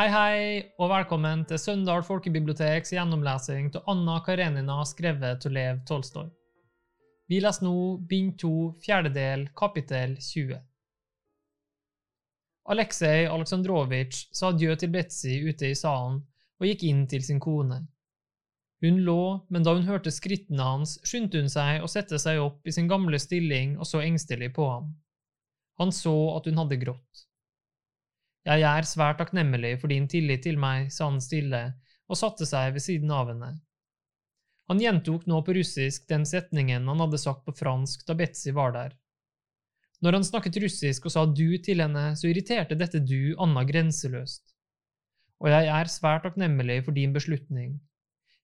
Hei, hei, og velkommen til Søndal folkebiblioteks gjennomlesing av Anna Karenina skrevet av Lev Tolstoy. Vi leser nå bind 2, fjerde del, kapittel 20. Aleksej Aleksandrovitsj sa adjø til Betzy ute i salen og gikk inn til sin kone. Hun lå, men da hun hørte skrittene hans, skyndte hun seg å sette seg opp i sin gamle stilling og så engstelig på ham. Han så at hun hadde grått. Jeg er svært takknemlig for din tillit til meg, sa han stille og satte seg ved siden av henne. Han gjentok nå på russisk den setningen han hadde sagt på fransk da Betzy var der. Når han snakket russisk og sa du til henne, så irriterte dette du Anna grenseløst. Og jeg er svært takknemlig for din beslutning.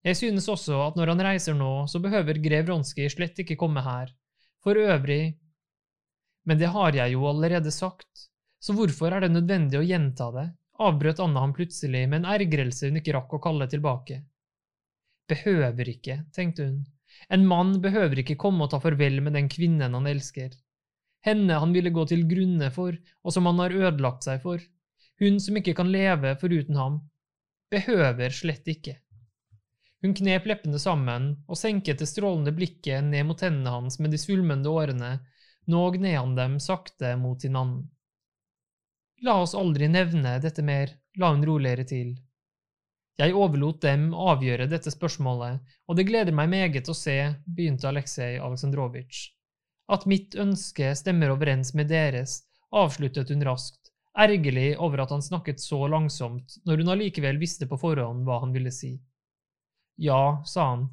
Jeg synes også at når han reiser nå, så behøver grev Ronskij slett ikke komme her. For øvrig… Men det har jeg jo allerede sagt, så hvorfor er det nødvendig å gjenta det, avbrøt Anna ham plutselig med en ergrelse hun ikke rakk å kalle tilbake. Behøver ikke, tenkte hun, en mann behøver ikke komme og ta farvel med den kvinnen han elsker. Henne han ville gå til grunne for, og som han har ødelagt seg for. Hun som ikke kan leve foruten ham. Behøver slett ikke. Hun knep leppene sammen og senket det strålende blikket ned mot tennene hans med de svulmende årene, nå gned han dem sakte mot hinanden. La oss aldri nevne dette mer, la hun roligere til. Jeg overlot dem avgjøre dette spørsmålet, og det gleder meg meget å se, begynte Aleksej Aleksandrovitsj. At mitt ønske stemmer overens med deres, avsluttet hun raskt, ergerlig over at han snakket så langsomt når hun allikevel visste på forhånd hva han ville si. Ja, sa han,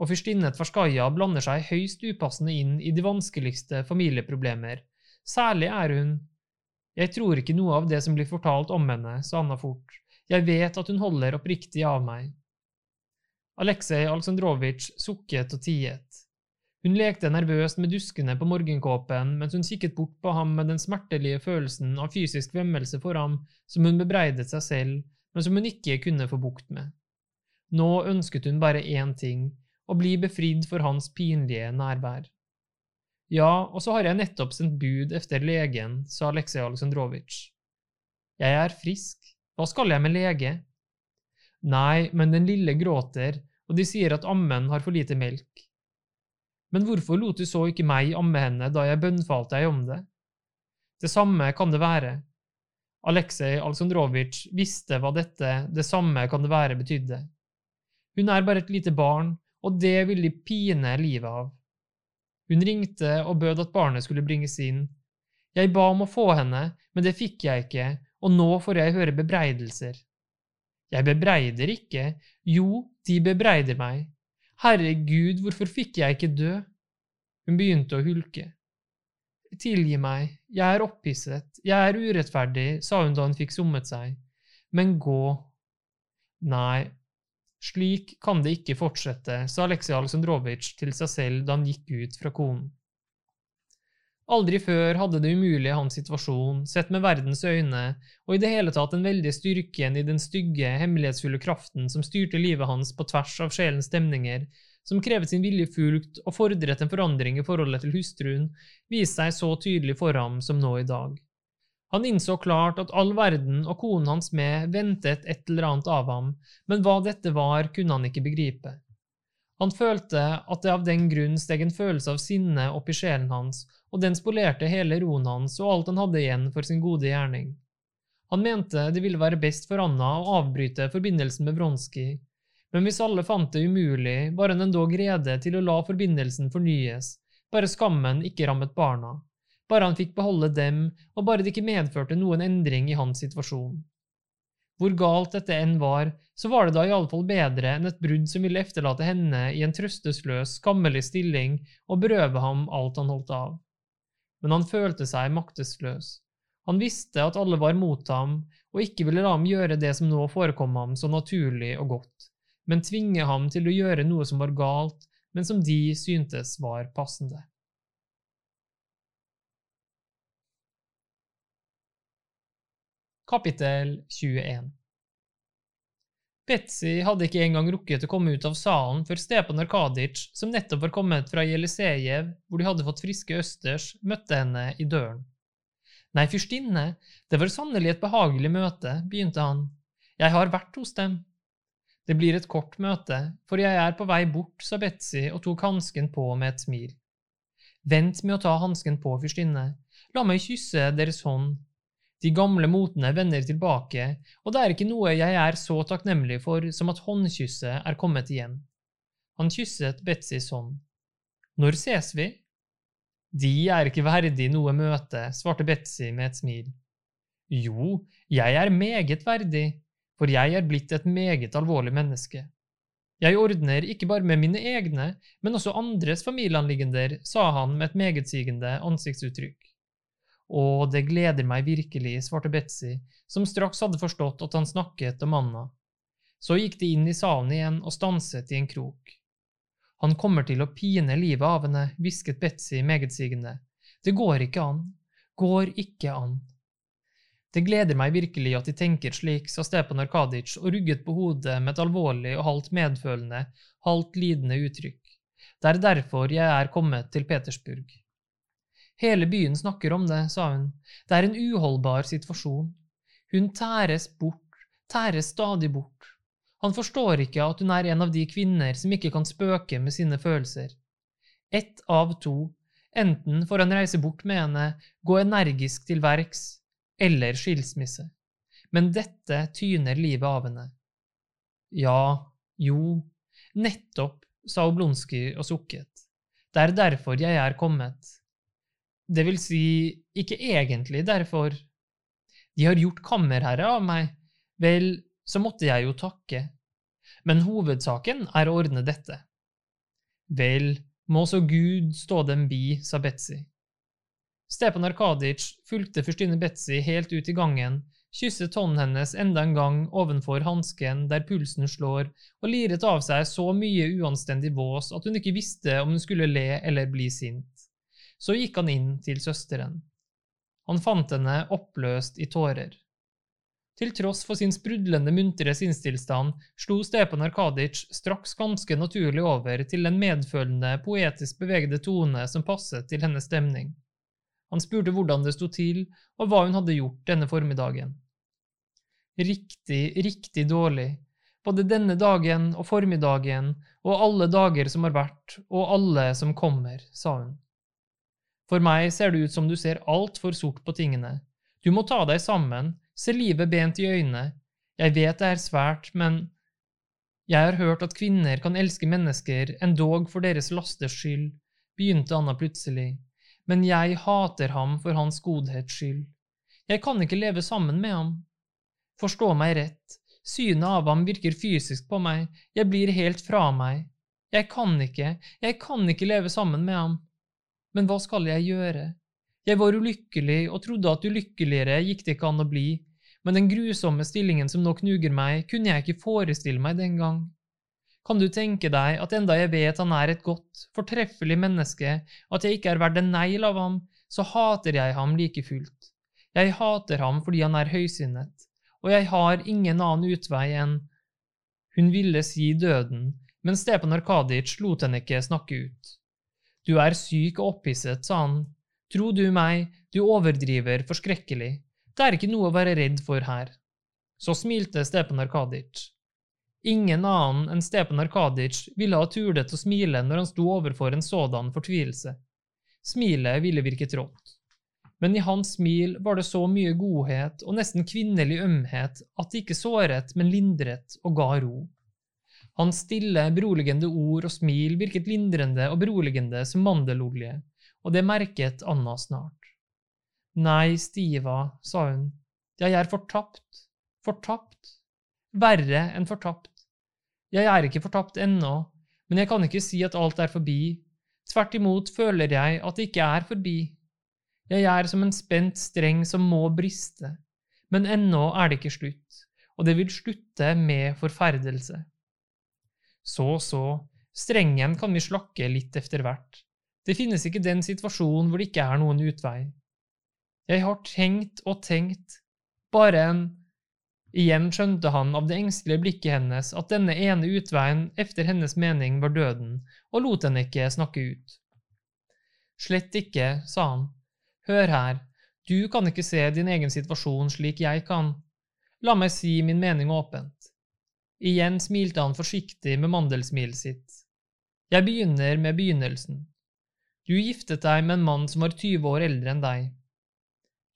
og fyrstinne Tverskaja blander seg høyst upassende inn i de vanskeligste familieproblemer, særlig er hun, jeg tror ikke noe av det som blir fortalt om henne, sa Anna fort, jeg vet at hun holder oppriktig av meg. Aleksej Aleksandrovitsj sukket og tiet. Hun lekte nervøst med duskene på morgenkåpen mens hun kikket bort på ham med den smertelige følelsen av fysisk vemmelse for ham som hun bebreidet seg selv, men som hun ikke kunne få bukt med. Nå ønsket hun bare én ting, å bli befridd for hans pinlige nærvær. Ja, og så har jeg nettopp sendt bud efter legen, sa Aleksej Aleksandrovitsj. Jeg er frisk, hva skal jeg med lege? Nei, men den lille gråter, og de sier at ammen har for lite melk. Men hvorfor lot du så ikke meg amme henne da jeg bønnfalte deg om det? Det samme kan det være. Aleksej Aleksandrovitsj visste hva dette det samme kan det være betydde. Hun er bare et lite barn, og det vil de pine livet av. Hun ringte og bød at barnet skulle bringes inn. Jeg ba om å få henne, men det fikk jeg ikke, og nå får jeg høre bebreidelser. Jeg bebreider ikke, jo, de bebreider meg. Herregud, hvorfor fikk jeg ikke dø? Hun begynte å hulke. Tilgi meg, jeg er opphisset, jeg er urettferdig, sa hun da hun fikk summet seg. Men gå. Nei, slik kan det ikke fortsette, sa Aleksej Aleksandrovitsj til seg selv da han gikk ut fra konen. Aldri før hadde det umulige hans situasjon, sett med verdens øyne, og i det hele tatt den veldige styrken i den stygge, hemmelighetsfulle kraften som styrte livet hans på tvers av sjelens stemninger, som krevet sin vilje fulgt og fordret en forandring i forholdet til hustruen, viste seg så tydelig for ham som nå i dag. Han innså klart at all verden og konen hans med ventet et eller annet av ham, men hva dette var, kunne han ikke begripe. Han følte at det av den grunn steg en følelse av sinne opp i sjelen hans, og den spolerte hele roen hans og alt han hadde igjen for sin gode gjerning. Han mente det ville være best for Anna å avbryte forbindelsen med Bronski, men hvis alle fant det umulig, var han endog rede til å la forbindelsen fornyes, bare skammen ikke rammet barna bare han fikk beholde dem, og bare det ikke medførte noen endring i hans situasjon. Hvor galt dette enn var, så var det da iallfall bedre enn et brudd som ville efterlate henne i en trøstesløs, skammelig stilling og berøve ham alt han holdt av. Men han følte seg maktesløs. Han visste at alle var mot ham, og ikke ville la ham gjøre det som nå forekom ham så naturlig og godt, men tvinge ham til å gjøre noe som var galt, men som de syntes var passende. Kapittel 21 Betzy hadde ikke engang rukket å komme ut av salen før Stepan Arkadic, som nettopp var kommet fra Jelisejev, hvor de hadde fått friske østers, møtte henne i døren. Nei, fyrstinne, det var sannelig et behagelig møte, begynte han. Jeg har vært hos dem. Det blir et kort møte, for jeg er på vei bort, sa Betzy og tok hansken på med et smil. Vent med å ta hansken på, fyrstinne, la meg kysse deres hånd. De gamle motene vender tilbake, og det er ikke noe jeg er så takknemlig for som at håndkysset er kommet igjen. Han kysset Betzys hånd. Når ses vi? De er ikke verdig noe møte, svarte Betzy med et smil. Jo, jeg er meget verdig, for jeg er blitt et meget alvorlig menneske. Jeg ordner ikke bare med mine egne, men også andres familieanliggender, sa han med et megetsigende ansiktsuttrykk. Å, det gleder meg virkelig, svarte Betzy, som straks hadde forstått at han snakket om Anna. Så gikk de inn i salen igjen og stanset i en krok. Han kommer til å pine livet av henne, hvisket Betzy megetsigende. Det går ikke an, går ikke an. Det gleder meg virkelig at de tenker slik, sa Stepan Arkadic og rugget på hodet med et alvorlig og halvt medfølende, halvt lidende uttrykk. Det er derfor jeg er kommet til Petersburg. Hele byen snakker om det, sa hun. Det er en uholdbar situasjon. Hun tæres bort, tæres stadig bort. Han forstår ikke at hun er en av de kvinner som ikke kan spøke med sine følelser. Ett av to. Enten får han reise bort med henne, gå energisk til verks, eller skilsmisse, men dette tyner livet av henne. Ja, jo, nettopp, sa Oblonskij og sukket. Det er derfor jeg er kommet. Det vil si, ikke egentlig derfor. De har gjort kammerherre av meg, vel, så måtte jeg jo takke. Men hovedsaken er å ordne dette. Vel, må så Gud stå dem bi, sa Betzy. Stepan Arkadic fulgte fyrstinne Betzy helt ut i gangen, kysset hånden hennes enda en gang ovenfor hansken der pulsen slår, og liret av seg så mye uanstendig vås at hun ikke visste om hun skulle le eller bli sint. Så gikk han inn til søsteren. Han fant henne oppløst i tårer. Til tross for sin sprudlende muntre sinnstilstand slo Stepan Arkadic straks ganske naturlig over til den medfølende, poetisk bevegede tone som passet til hennes stemning. Han spurte hvordan det sto til, og hva hun hadde gjort denne formiddagen. Riktig, riktig dårlig, både denne dagen og formiddagen og alle dager som har vært, og alle som kommer, sa hun. For meg ser det ut som du ser altfor sort på tingene. Du må ta deg sammen, se livet bent i øynene. Jeg vet det er svært, men jeg har hørt at kvinner kan elske mennesker endog for deres lasters skyld, begynte Anna plutselig men jeg hater ham for hans godhets skyld. Jeg kan ikke leve sammen med ham. Forstå meg rett, synet av ham virker fysisk på meg, jeg blir helt fra meg. Jeg kan ikke, jeg kan ikke leve sammen med ham. Men hva skal jeg gjøre? Jeg var ulykkelig og trodde at ulykkeligere gikk det ikke an å bli, men den grusomme stillingen som nå knuger meg, kunne jeg ikke forestille meg den gang. Kan du tenke deg at enda jeg vet han er et godt, fortreffelig menneske, at jeg ikke er verdt en negl av ham, så hater jeg ham like fullt. Jeg hater ham fordi han er høysinnet, og jeg har ingen annen utvei enn… Hun ville si døden, men Stepan Arkadic lot henne ikke snakke ut. Du er syk og opphisset, sa han. Tro du meg, du overdriver forskrekkelig. Det er ikke noe å være redd for her. Så smilte Stepan Arkadic. Ingen annen enn Stepan Arkadic ville ha turdet å smile når han sto overfor en sådan fortvilelse. Smilet ville virket rått. Men i hans smil var det så mye godhet og nesten kvinnelig ømhet at det ikke såret, men lindret og ga ro. Hans stille, beroligende ord og smil virket lindrende og beroligende som mandelolje, og det merket Anna snart. Nei, Stiva, sa hun, jeg er fortapt, fortapt, verre enn fortapt. Jeg er ikke fortapt ennå, men jeg kan ikke si at alt er forbi. Tvert imot føler jeg at det ikke er forbi. Jeg er som en spent streng som må briste, men ennå er det ikke slutt, og det vil slutte med forferdelse. Så, så, strengen kan vi slakke litt efter hvert. Det finnes ikke den situasjonen hvor det ikke er noen utvei. Jeg har tenkt og tenkt, bare en Igjen skjønte han av det engstelige blikket hennes at denne ene utveien efter hennes mening var døden, og lot henne ikke snakke ut. Slett ikke, sa han. Hør her, du kan ikke se din egen situasjon slik jeg kan. La meg si min mening åpent. Igjen smilte han forsiktig med mandelsmilet sitt. Jeg begynner med begynnelsen. Du giftet deg med en mann som var 20 år eldre enn deg.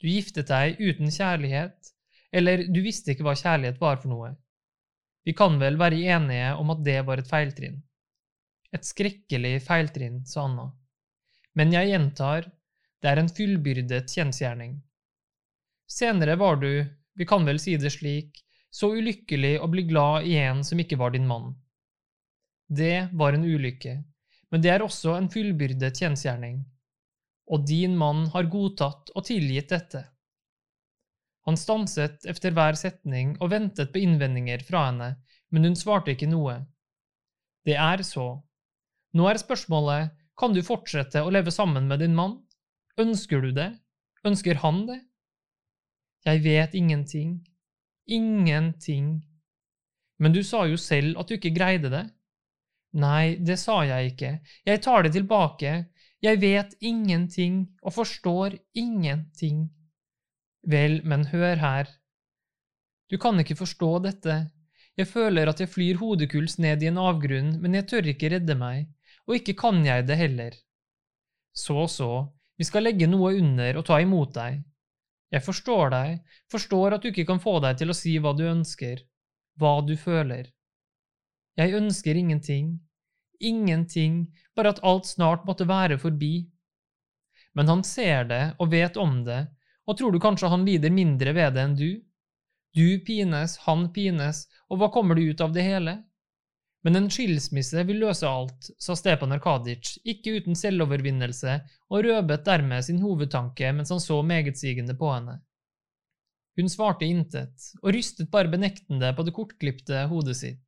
Du giftet deg uten kjærlighet, eller du visste ikke hva kjærlighet var for noe. Vi kan vel være enige om at det var et feiltrinn. Et skrekkelig feiltrinn, sa Anna. Men jeg gjentar, det er en fullbyrdet kjensgjerning. Senere var du, vi kan vel si det slik, så ulykkelig å bli glad i en som ikke var din mann. Det var en ulykke, men det er også en fullbyrdet kjensgjerning. Og din mann har godtatt og tilgitt dette. Han stanset efter hver setning og ventet på innvendinger fra henne, men hun svarte ikke noe. Det er så. Nå er spørsmålet, kan du fortsette å leve sammen med din mann? Ønsker du det? Ønsker han det? Jeg vet ingenting. Ingenting. Men du sa jo selv at du ikke greide det. Nei, det sa jeg ikke. Jeg tar det tilbake. Jeg vet ingenting og forstår ingenting. Vel, men hør her. Du kan ikke forstå dette. Jeg føler at jeg flyr hodekuls ned i en avgrunn, men jeg tør ikke redde meg, og ikke kan jeg det heller. Så, så, vi skal legge noe under og ta imot deg. Jeg forstår deg, forstår at du ikke kan få deg til å si hva du ønsker, hva du føler. Jeg ønsker ingenting, ingenting, bare at alt snart måtte være forbi. Men han ser det og vet om det, og tror du kanskje han lider mindre ved det enn du? Du pines, han pines, og hva kommer det ut av det hele? Men en skilsmisse vil løse alt, sa Stepan Arkadic, ikke uten selvovervinnelse, og røbet dermed sin hovedtanke mens han så megetsigende på henne. Hun svarte intet, og rystet bare benektende på det kortklipte hodet sitt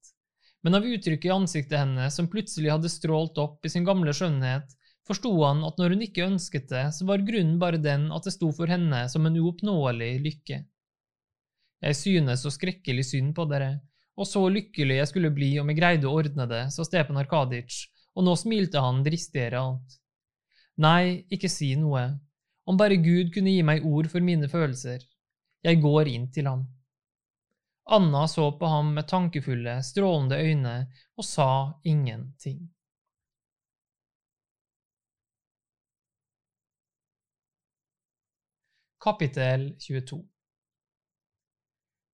men av uttrykket i ansiktet hennes som plutselig hadde strålt opp i sin gamle skjønnhet, forsto han at når hun ikke ønsket det, så var grunnen bare den at det sto for henne som en uoppnåelig lykke. Jeg synes så skrekkelig synd på dere, og så lykkelig jeg skulle bli om jeg greide å ordne det, sa Stepan Arkadic, og nå smilte han dristigere alt. Nei, ikke si noe, om bare Gud kunne gi meg ord for mine følelser. Jeg går inn til ham. Anna så på ham med tankefulle, strålende øyne og sa ingenting. Kapittel 22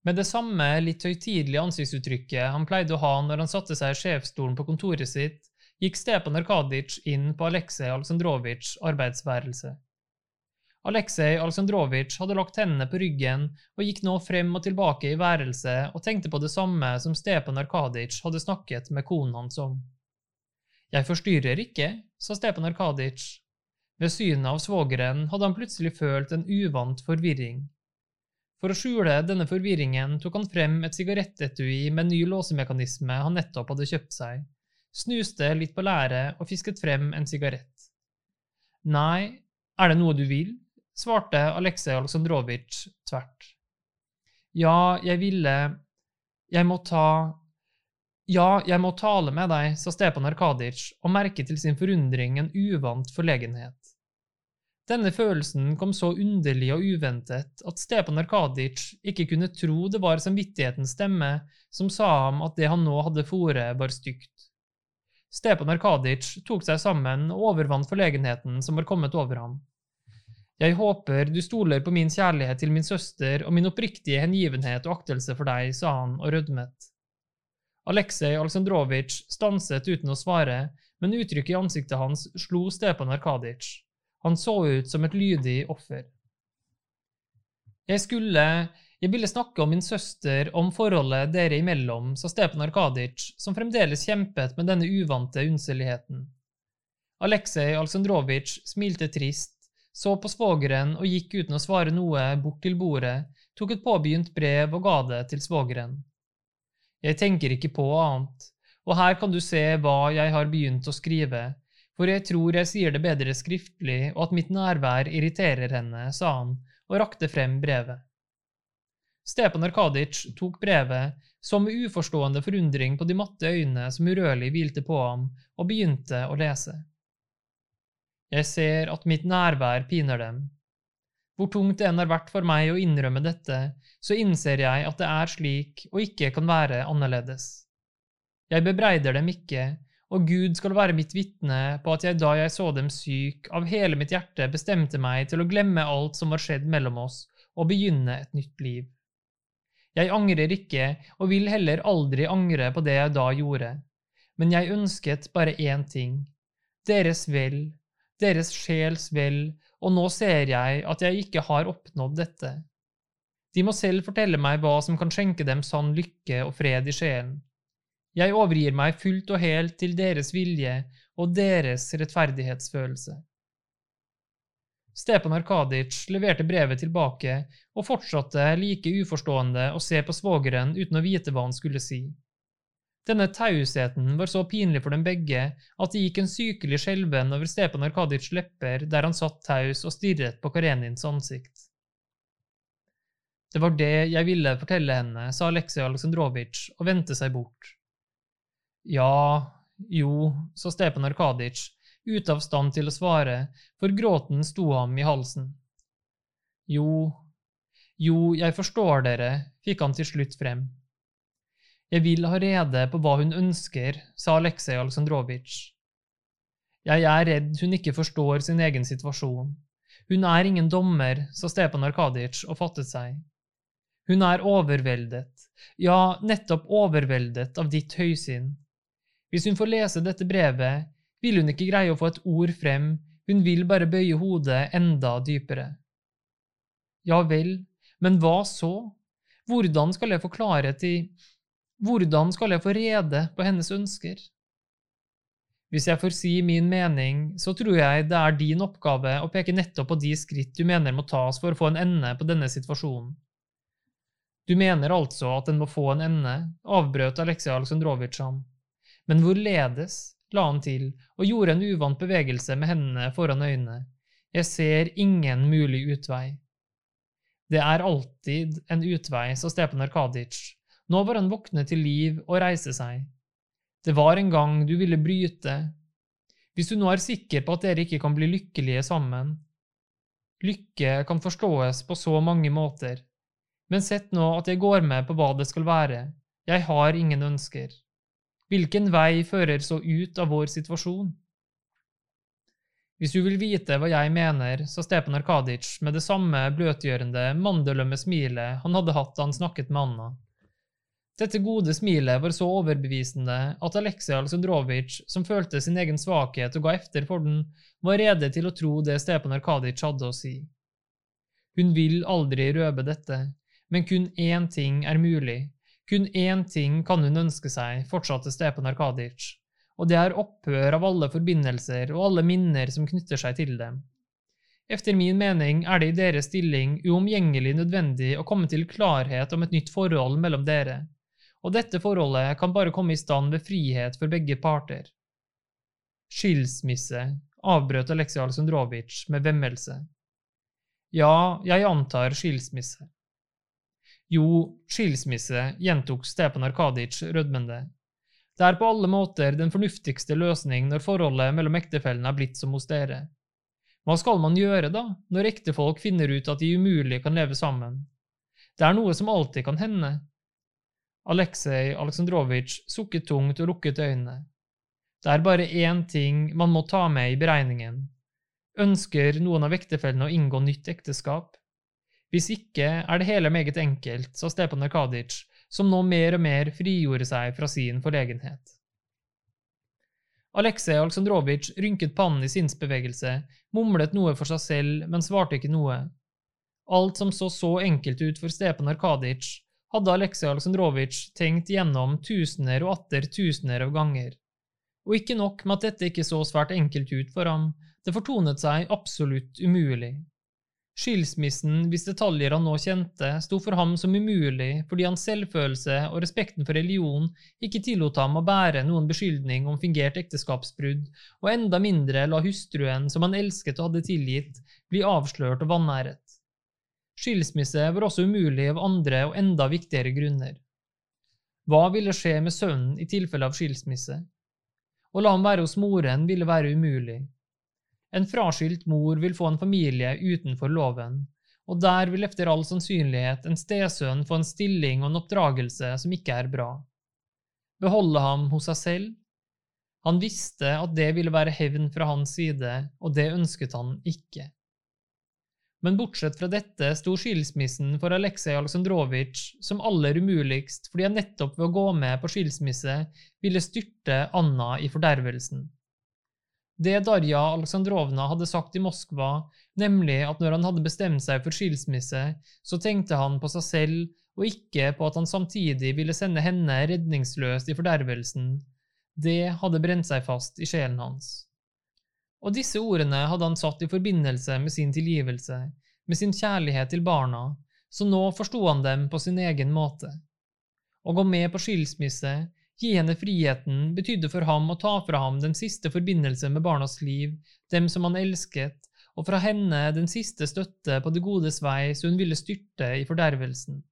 Med det samme litt høytidelige ansiktsuttrykket han pleide å ha når han satte seg i sjefsstolen på kontoret sitt, gikk Stepan Arkadic inn på Aleksej Aleksandrovitsjs arbeidsværelse. Aleksej Aleksandrovitsj hadde lagt hendene på ryggen og gikk nå frem og tilbake i værelset og tenkte på det samme som Stepan Arkadic hadde snakket med konen hans om. Jeg forstyrrer ikke, sa Stepan Arkadic. Ved synet av svogeren hadde han plutselig følt en uvant forvirring. For å skjule denne forvirringen tok han frem et sigarettetui med ny låsemekanisme han nettopp hadde kjøpt seg, snuste litt på læret og fisket frem en sigarett. Nei, er det noe du vil? svarte Aleksej Aleksandrovitsj tvert. Ja, jeg ville… Jeg må ta… Ja, jeg må tale med deg, sa Stepan Arkadic og merket til sin forundring en uvant forlegenhet. Denne følelsen kom så underlig og uventet at Stepan Arkadic ikke kunne tro det var samvittighetens stemme som sa ham at det han nå hadde fore, var stygt. Stepan Arkadic tok seg sammen og overvant forlegenheten som var kommet over ham. Jeg håper du stoler på min kjærlighet til min søster og min oppriktige hengivenhet og aktelse for deg, sa han og rødmet. Aleksej Aleksandrovitsj stanset uten å svare, men uttrykket i ansiktet hans slo Stepan Arkadic. Han så ut som et lydig offer. Jeg skulle… Jeg ville snakke om min søster, om forholdet dere imellom, sa Stepan Arkadic, som fremdeles kjempet med denne uvante unnseligheten. Aleksej Aleksandrovitsj smilte trist så på svogeren og gikk uten å svare noe bort til bordet, tok et påbegynt brev og ga det til svogeren. Jeg tenker ikke på annet, og her kan du se hva jeg har begynt å skrive, for jeg tror jeg sier det bedre skriftlig og at mitt nærvær irriterer henne, sa han og rakte frem brevet. Stepan Arkadic tok brevet, så med uforstående forundring på de matte øynene som urørlig hvilte på ham, og begynte å lese. Jeg ser at mitt nærvær piner dem. Hvor tungt det enn har vært for meg å innrømme dette, så innser jeg at det er slik og ikke kan være annerledes. Jeg bebreider dem ikke, og Gud skal være mitt vitne på at jeg da jeg så dem syk, av hele mitt hjerte bestemte meg til å glemme alt som var skjedd mellom oss, og begynne et nytt liv. Jeg angrer ikke, og vil heller aldri angre på det jeg da gjorde, men jeg ønsket bare én ting, deres vel, deres sjels vel og nå ser jeg at jeg ikke har oppnådd dette. De må selv fortelle meg hva som kan skjenke dem sann lykke og fred i sjelen. Jeg overgir meg fullt og helt til deres vilje og deres rettferdighetsfølelse. Stepan Arkadic leverte brevet tilbake og fortsatte like uforstående å se på svogeren uten å vite hva han skulle si. Denne tausheten var så pinlig for dem begge at det gikk en sykelig skjelven over Stepan Arkadics lepper der han satt taus og stirret på Karenins ansikt. Det var det jeg ville fortelle henne, sa Aleksej Aleksandrovitsj og vendte seg bort. Ja, jo, sa Stepan Arkadic, ute av stand til å svare, for gråten sto ham i halsen. Jo, jo, jeg forstår dere, fikk han til slutt frem. Jeg vil ha rede på hva hun ønsker, sa Aleksej Aleksandrovitsj. Jeg er redd hun ikke forstår sin egen situasjon. Hun er ingen dommer, sa Stepan Arkaditsj og fattet seg. Hun er overveldet, ja, nettopp overveldet av ditt høysinn. Hvis hun får lese dette brevet, vil hun ikke greie å få et ord frem, hun vil bare bøye hodet enda dypere. Ja vel, men hva så? Hvordan skal jeg få klarhet i hvordan skal jeg få rede på hennes ønsker? Hvis jeg får si min mening, så tror jeg det er din oppgave å peke nettopp på de skritt du mener må tas for å få en ende på denne situasjonen. Du mener altså at den må få en ende, avbrøt Aleksej Aleksandrovitsj ham. Men hvorledes, la han til og gjorde en uvant bevegelse med hendene foran øynene. Jeg ser ingen mulig utvei. Det er alltid en utvei, sa Stepan Arkadic. nå var han våknet til liv og reiste seg. Det var en gang du ville bryte. Hvis du nå er sikker på at dere ikke kan bli lykkelige sammen. Lykke kan forståes på så mange måter, men sett nå at jeg går med på hva det skal være, jeg har ingen ønsker. Hvilken vei fører så ut av vår situasjon? Hvis du vil vite hva jeg mener, sa Stepan Arkadic med det samme bløtgjørende, mandelømme smilet han hadde hatt da han snakket med Anna. Dette gode smilet var så overbevisende at Aleksej Aleksandrovitsj, som følte sin egen svakhet og ga efter for den, var rede til å tro det Stepan Arkadic hadde å si. Hun vil aldri røpe dette, men kun én ting er mulig, kun én ting kan hun ønske seg, fortsatte Stepan Arkadic, og det er opphør av alle forbindelser og alle minner som knytter seg til dem. Efter min mening er det i deres stilling uomgjengelig nødvendig å komme til klarhet om et nytt forhold mellom dere og dette forholdet kan bare komme i stand ved frihet for begge parter. Skilsmisse, avbrøt Aleksej Aleksandrovitsj med vemmelse. Ja, jeg antar skilsmisse. Jo, skilsmisse, gjentok Stepan Arkadic rødmende. Det er på alle måter den fornuftigste løsning når forholdet mellom ektefellene er blitt som hos dere. Hva skal man gjøre, da, når ektefolk finner ut at de umulig kan leve sammen? Det er noe som alltid kan hende, Aleksej Aleksandrovitsj sukket tungt og lukket øynene. Det er bare én ting man må ta med i beregningen. Ønsker noen av ektefellene å inngå nytt ekteskap? Hvis ikke er det hele meget enkelt, sa Stepan Arkaditsj, som nå mer og mer frigjorde seg fra sin forlegenhet. Aleksej Aleksandrovitsj rynket pannen i sinnsbevegelse, mumlet noe for seg selv, men svarte ikke noe. Alt som så så enkelt ut for Stepan Arkaditsj, hadde Aleksej Aleksandrovitsj tenkt gjennom tusener og atter tusener av ganger. Og ikke nok med at dette ikke så svært enkelt ut for ham, det fortonet seg absolutt umulig. Skilsmissen, hvis detaljer han nå kjente, sto for ham som umulig fordi hans selvfølelse og respekten for religion ikke tillot ham å bære noen beskyldning om fingert ekteskapsbrudd, og enda mindre la hustruen som han elsket og hadde tilgitt, bli avslørt og vanæret. Skilsmisse var også umulig av andre og enda viktigere grunner. Hva ville skje med sønnen i tilfelle av skilsmisse? Å la ham være hos moren ville være umulig. En fraskilt mor vil få en familie utenfor loven, og der vil efter all sannsynlighet en stesønn få en stilling og en oppdragelse som ikke er bra. Beholde ham hos seg selv? Han visste at det ville være hevn fra hans side, og det ønsket han ikke. Men bortsett fra dette sto skilsmissen for Aleksej Aleksandrovitsj som aller umuligst fordi han nettopp ved å gå med på skilsmisse ville styrte Anna i fordervelsen. Det Darja Aleksandrovna hadde sagt i Moskva, nemlig at når han hadde bestemt seg for skilsmisse, så tenkte han på seg selv og ikke på at han samtidig ville sende henne redningsløst i fordervelsen, det hadde brent seg fast i sjelen hans. Og disse ordene hadde han satt i forbindelse med sin tilgivelse, med sin kjærlighet til barna, så nå forsto han dem på sin egen måte. Å gå med på skilsmisse, gi henne friheten, betydde for ham å ta fra ham den siste forbindelse med barnas liv, dem som han elsket, og fra henne den siste støtte på det godes vei så hun ville styrte i fordervelsen.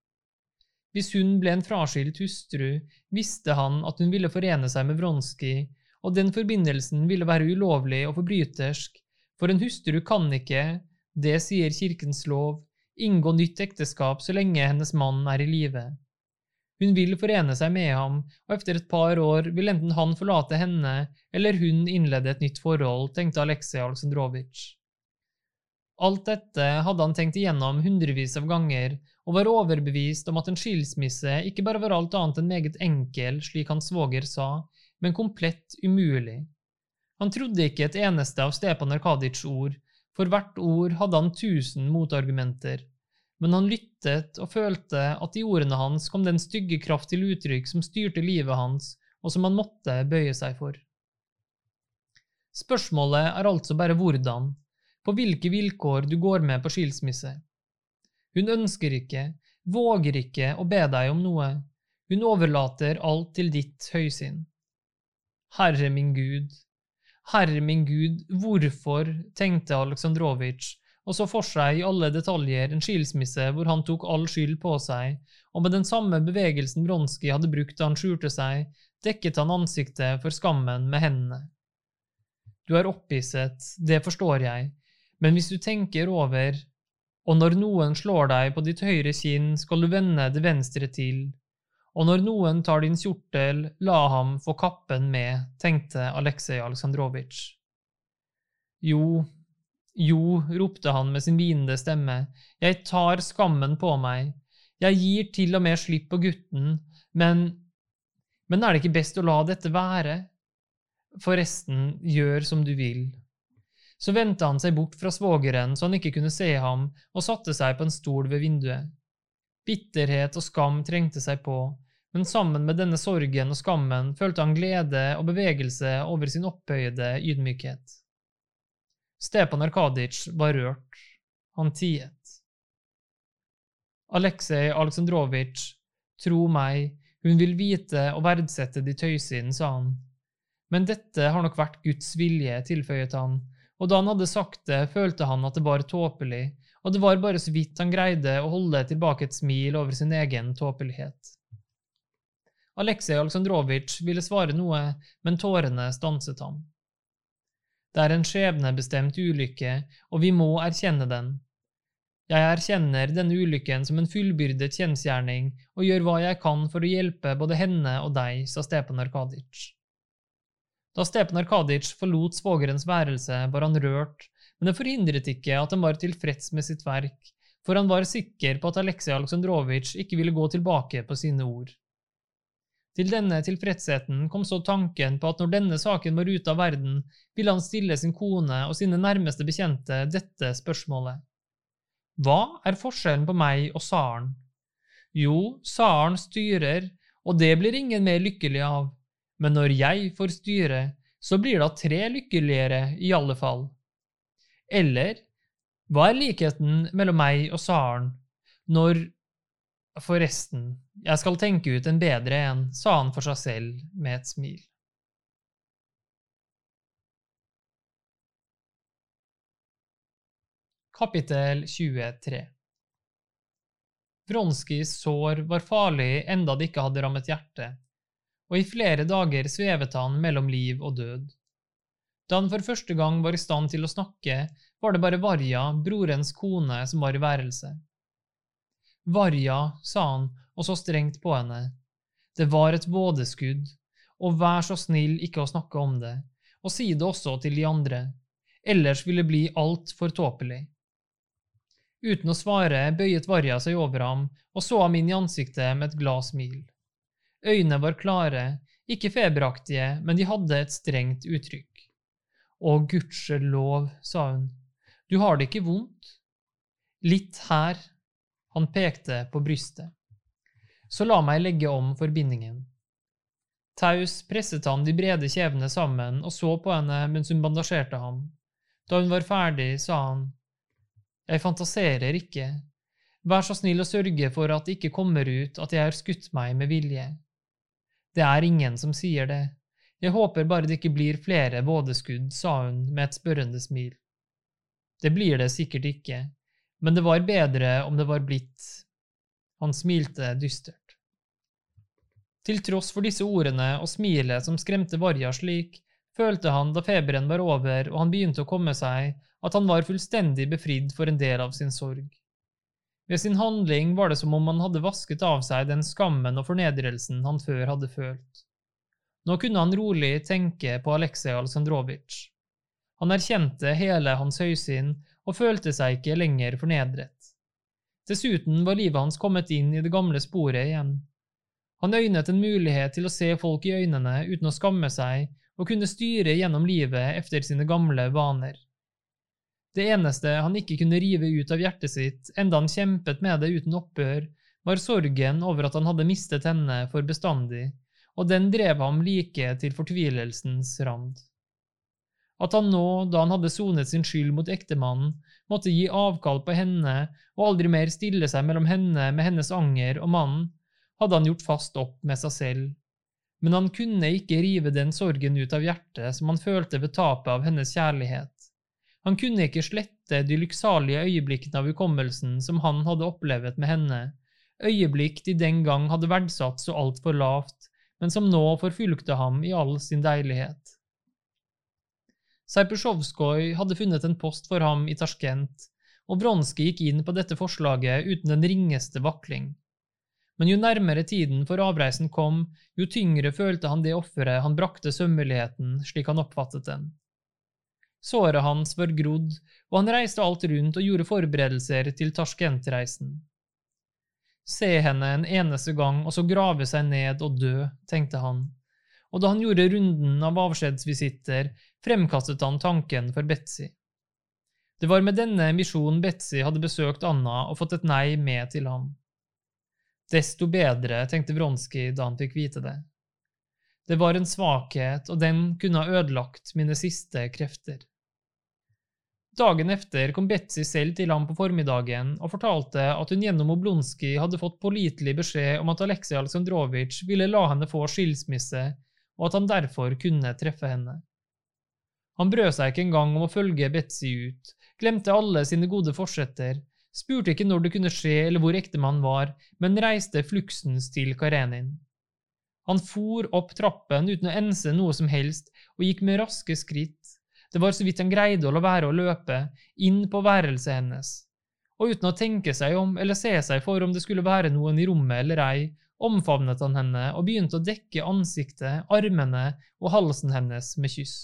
Hvis hun ble en fraskilt hustru, visste han at hun ville forene seg med Vronskij, og den forbindelsen ville være ulovlig og forbrytersk, for en hustru kan ikke, det sier kirkens lov, inngå nytt ekteskap så lenge hennes mann er i live. Hun vil forene seg med ham, og etter et par år vil enten han forlate henne eller hun innlede et nytt forhold, tenkte Aleksej Aleksandrovitsj. Alt dette hadde han tenkt igjennom hundrevis av ganger, og var overbevist om at en skilsmisse ikke bare var alt annet enn meget enkel, slik hans svoger sa, men komplett umulig. Han trodde ikke et eneste av Stepan Arkaditsjs ord, for hvert ord hadde han tusen motargumenter, men han lyttet og følte at i ordene hans kom den stygge kraft til uttrykk som styrte livet hans, og som han måtte bøye seg for. Spørsmålet er altså bare hvordan, på hvilke vilkår du går med på skilsmisse. Hun ønsker ikke, våger ikke å be deg om noe, hun overlater alt til ditt høysinn. Herre min Gud, Herre min Gud, hvorfor, tenkte Aleksandrovitsj, og så for seg i alle detaljer en skilsmisse hvor han tok all skyld på seg, og med den samme bevegelsen Bronski hadde brukt da han skjulte seg, dekket han ansiktet for skammen med hendene. Du er opphisset, det forstår jeg, men hvis du tenker over, og når noen slår deg på ditt høyre kinn, skal du vende det venstre til, og når noen tar din kjortel, la ham få kappen med, tenkte Aleksej Aleksandrovitsj. Jo, jo, ropte han med sin hvinende stemme, jeg tar skammen på meg, jeg gir til og med slipp på gutten, men… men er det ikke best å la dette være? Forresten, gjør som du vil. Så vendte han seg bort fra svogeren så han ikke kunne se ham, og satte seg på en stol ved vinduet. Bitterhet og skam trengte seg på, men sammen med denne sorgen og skammen følte han glede og bevegelse over sin opphøyde ydmykhet. Stepan Arkaditsj var rørt. Han tiet. Aleksej Aleksandrovitsj, tro meg, hun vil vite og verdsette de tøysene, sa han. Men dette har nok vært Guds vilje, tilføyet han, og da han hadde sagt det, følte han at det var tåpelig, og det var bare så vidt han greide å holde tilbake et smil over sin egen tåpelighet. Aleksej Aleksandrovitsj ville svare noe, men tårene stanset ham. Det er en skjebnebestemt ulykke, og vi må erkjenne den. Jeg erkjenner denne ulykken som en fullbyrdet kjensgjerning og gjør hva jeg kan for å hjelpe både henne og deg, sa Stepan Arkadic. Da Stepan Arkadic forlot svogerens værelse, var han rørt men det forhindret ikke at han var tilfreds med sitt verk, for han var sikker på at Aleksej Aleksandrovitsj ikke ville gå tilbake på sine ord. Til denne tilfredsheten kom så tanken på at når denne saken var ute av verden, ville han stille sin kone og sine nærmeste bekjente dette spørsmålet. Hva er forskjellen på meg og tsaren? Jo, tsaren styrer, og det blir ingen mer lykkelig av, men når jeg får styre, så blir da tre lykkeligere i alle fall. Eller hva er likheten mellom meg og tsaren når Forresten, jeg skal tenke ut en bedre en, sa han for seg selv med et smil. Kapittel 23 Vronskijs sår var farlig enda det ikke hadde rammet hjertet, og i flere dager svevet han mellom liv og død. Da han for første gang var i stand til å snakke, var det bare Varja, brorens kone, som var i værelse. Varja, sa han og så strengt på henne, det var et vådeskudd, og vær så snill ikke å snakke om det, og si det også til de andre, ellers vil det bli altfor tåpelig. Uten å svare bøyet Varja seg over ham og så ham inn i ansiktet med et glad smil. Øynene var klare, ikke feberaktige, men de hadde et strengt uttrykk. Å, gudskjelov, sa hun, du har det ikke vondt? Litt her, han pekte på brystet. Så la meg legge om forbindingen. Taus presset han de brede kjevene sammen og så på henne mens hun bandasjerte ham. Da hun var ferdig, sa han, Jeg fantaserer ikke, Vær så snill å sørge for at det ikke kommer ut at jeg har skutt meg med vilje. Det er ingen som sier det. Jeg håper bare det ikke blir flere vådeskudd, sa hun med et spørrende smil. Det blir det sikkert ikke, men det var bedre om det var blitt. Han smilte dystert. Til tross for disse ordene og smilet som skremte Varja slik, følte han da feberen var over og han begynte å komme seg, at han var fullstendig befridd for en del av sin sorg. Ved sin handling var det som om han hadde vasket av seg den skammen og fornedrelsen han før hadde følt. Nå kunne han rolig tenke på Aleksej Aleksandrovitsj. Han erkjente hele hans høysinn og følte seg ikke lenger fornedret. Dessuten var livet hans kommet inn i det gamle sporet igjen. Han øynet en mulighet til å se folk i øynene uten å skamme seg og kunne styre gjennom livet efter sine gamle vaner. Det eneste han ikke kunne rive ut av hjertet sitt, enda han kjempet med det uten opphør, var sorgen over at han hadde mistet henne for bestandig, og den drev ham like til fortvilelsens rand. At han nå, da han hadde sonet sin skyld mot ektemannen, måtte gi avkall på henne og aldri mer stille seg mellom henne med hennes anger og mannen, hadde han gjort fast opp med seg selv. Men han kunne ikke rive den sorgen ut av hjertet som han følte ved tapet av hennes kjærlighet. Han kunne ikke slette de lykksalige øyeblikkene av hukommelsen som han hadde opplevd med henne, øyeblikk de den gang hadde verdsatt så altfor lavt, men som nå forfulgte ham i all sin deilighet. Serpusjovskoj hadde funnet en post for ham i Tasjkent, og Vronskij gikk inn på dette forslaget uten den ringeste vakling. Men jo nærmere tiden for avreisen kom, jo tyngre følte han det offeret han brakte sømmeligheten, slik han oppfattet den. Såret hans var grodd, og han reiste alt rundt og gjorde forberedelser til Tasjkent-reisen. Se henne en eneste gang og så grave seg ned og dø, tenkte han, og da han gjorde runden av avskjedsvisitter, fremkastet han tanken for Betzy. Det var med denne misjonen Betzy hadde besøkt Anna og fått et nei med til ham. Desto bedre, tenkte Vronskij da han fikk vite det. Det var en svakhet, og den kunne ha ødelagt mine siste krefter. Dagen efter kom Betzy selv til ham på formiddagen og fortalte at hun gjennom Oblonskij hadde fått pålitelig beskjed om at Aleksej Aleksandrovitsj ville la henne få skilsmisse, og at han derfor kunne treffe henne. Han brød seg ikke engang om å følge Betzy ut, glemte alle sine gode forsetter, spurte ikke når det kunne skje eller hvor ektemannen var, men reiste fluksens til Karenin. Han for opp trappen uten å ense noe som helst og gikk med raske skritt det var så vidt han greide å la være å løpe inn på værelset hennes, og uten å tenke seg om eller se seg for om det skulle være noen i rommet eller ei, omfavnet han henne og begynte å dekke ansiktet, armene og halsen hennes med kyss.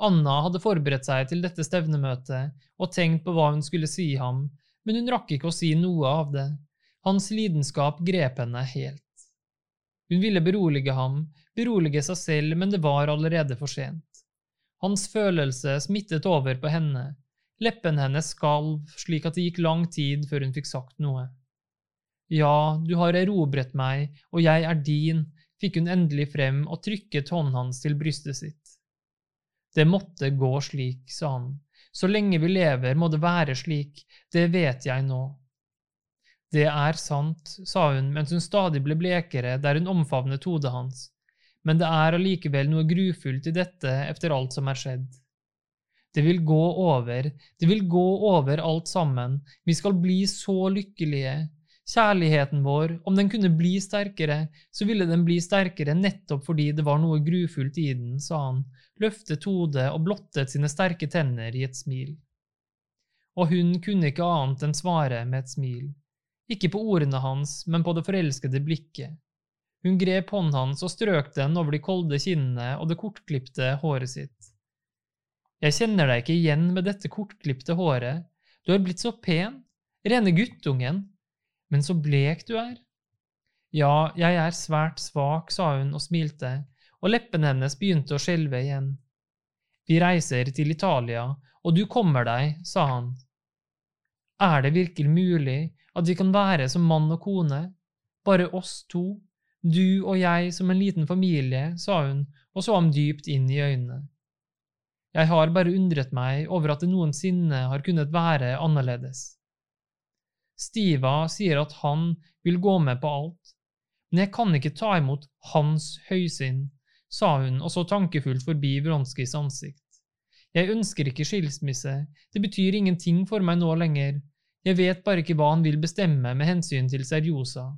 Anna hadde forberedt seg til dette stevnemøtet og tenkt på hva hun skulle si ham, men hun rakk ikke å si noe av det. Hans lidenskap grep henne helt. Hun ville berolige ham, berolige seg selv, men det var allerede for sent. Hans følelse smittet over på henne, leppene hennes skalv slik at det gikk lang tid før hun fikk sagt noe. Ja, du har erobret meg, og jeg er din, fikk hun endelig frem og trykket hånden hans til brystet sitt. Det måtte gå slik, sa han, så lenge vi lever må det være slik, det vet jeg nå. Det er sant, sa hun mens hun stadig ble blekere der hun omfavnet hodet hans men det er allikevel noe grufullt i dette efter alt som er skjedd. Det vil gå over, det vil gå over alt sammen, vi skal bli så lykkelige. Kjærligheten vår, om den kunne bli sterkere, så ville den bli sterkere nettopp fordi det var noe grufullt i den, sa han, løftet hodet og blottet sine sterke tenner i et smil. Og hun kunne ikke annet enn svare med et smil, ikke på ordene hans, men på det forelskede blikket. Hun grep hånden hans og strøk den over de kolde kinnene og det kortklipte håret sitt. Jeg kjenner deg ikke igjen med dette kortklipte håret, du har blitt så pen, rene guttungen, men så blek du er. Ja, jeg er svært svak, sa hun og smilte, og leppene hennes begynte å skjelve igjen. Vi reiser til Italia, og du kommer deg, sa han. Er det virkelig mulig at vi kan være som mann og kone, bare oss to, du og jeg som en liten familie, sa hun og så ham dypt inn i øynene. Jeg har bare undret meg over at det noensinne har kunnet være annerledes. Stiva sier at han vil gå med på alt, men jeg kan ikke ta imot hans høysinn, sa hun og så tankefullt forbi Vronskijs ansikt. Jeg ønsker ikke skilsmisse, det betyr ingenting for meg nå lenger, jeg vet bare ikke hva han vil bestemme med hensyn til Serjosa.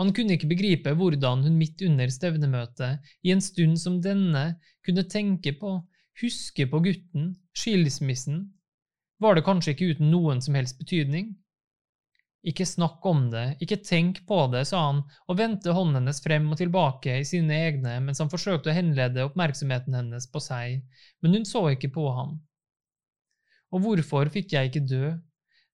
Han kunne ikke begripe hvordan hun midt under stevnemøtet, i en stund som denne, kunne tenke på, huske på gutten, skilsmissen, var det kanskje ikke uten noen som helst betydning? Ikke snakk om det, ikke tenk på det, sa han og vendte hånden hennes frem og tilbake i sine egne mens han forsøkte å henlede oppmerksomheten hennes på seg, men hun så ikke på ham. Og hvorfor fikk jeg ikke dø?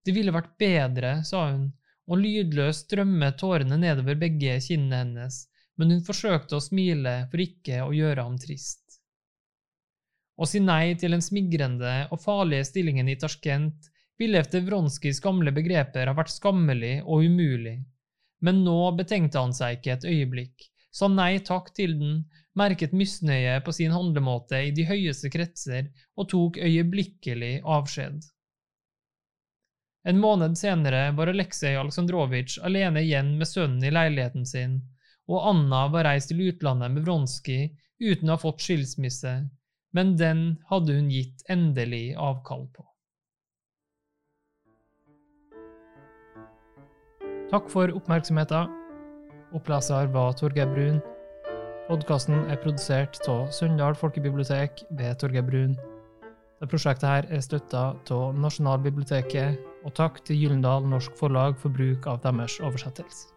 Det ville vært bedre, sa hun, og lydløst strømmet tårene nedover begge kinnene hennes, men hun forsøkte å smile for ikke å gjøre ham trist. Å si nei til den smigrende og farlige stillingen i Tasjkent ville etter Vronskijs gamle begreper ha vært skammelig og umulig, men nå betenkte han seg ikke et øyeblikk, sa nei takk til den, merket misnøye på sin handlemåte i de høyeste kretser og tok øyeblikkelig avskjed. En måned senere var Aleksej Aleksandrovitsj alene igjen med sønnen i leiligheten sin, og Anna var reist til utlandet med Vronskij uten å ha fått skilsmisse, men den hadde hun gitt endelig avkall på. Takk for oppmerksomheten. Oppleser var Torgeir Brun. Podkasten er produsert av Sunndal folkebibliotek ved Torgeir Brun. Det prosjektet her er støtta av Nasjonalbiblioteket, og takk til Gyllendal Norsk Forlag for bruk av deres oversettelse.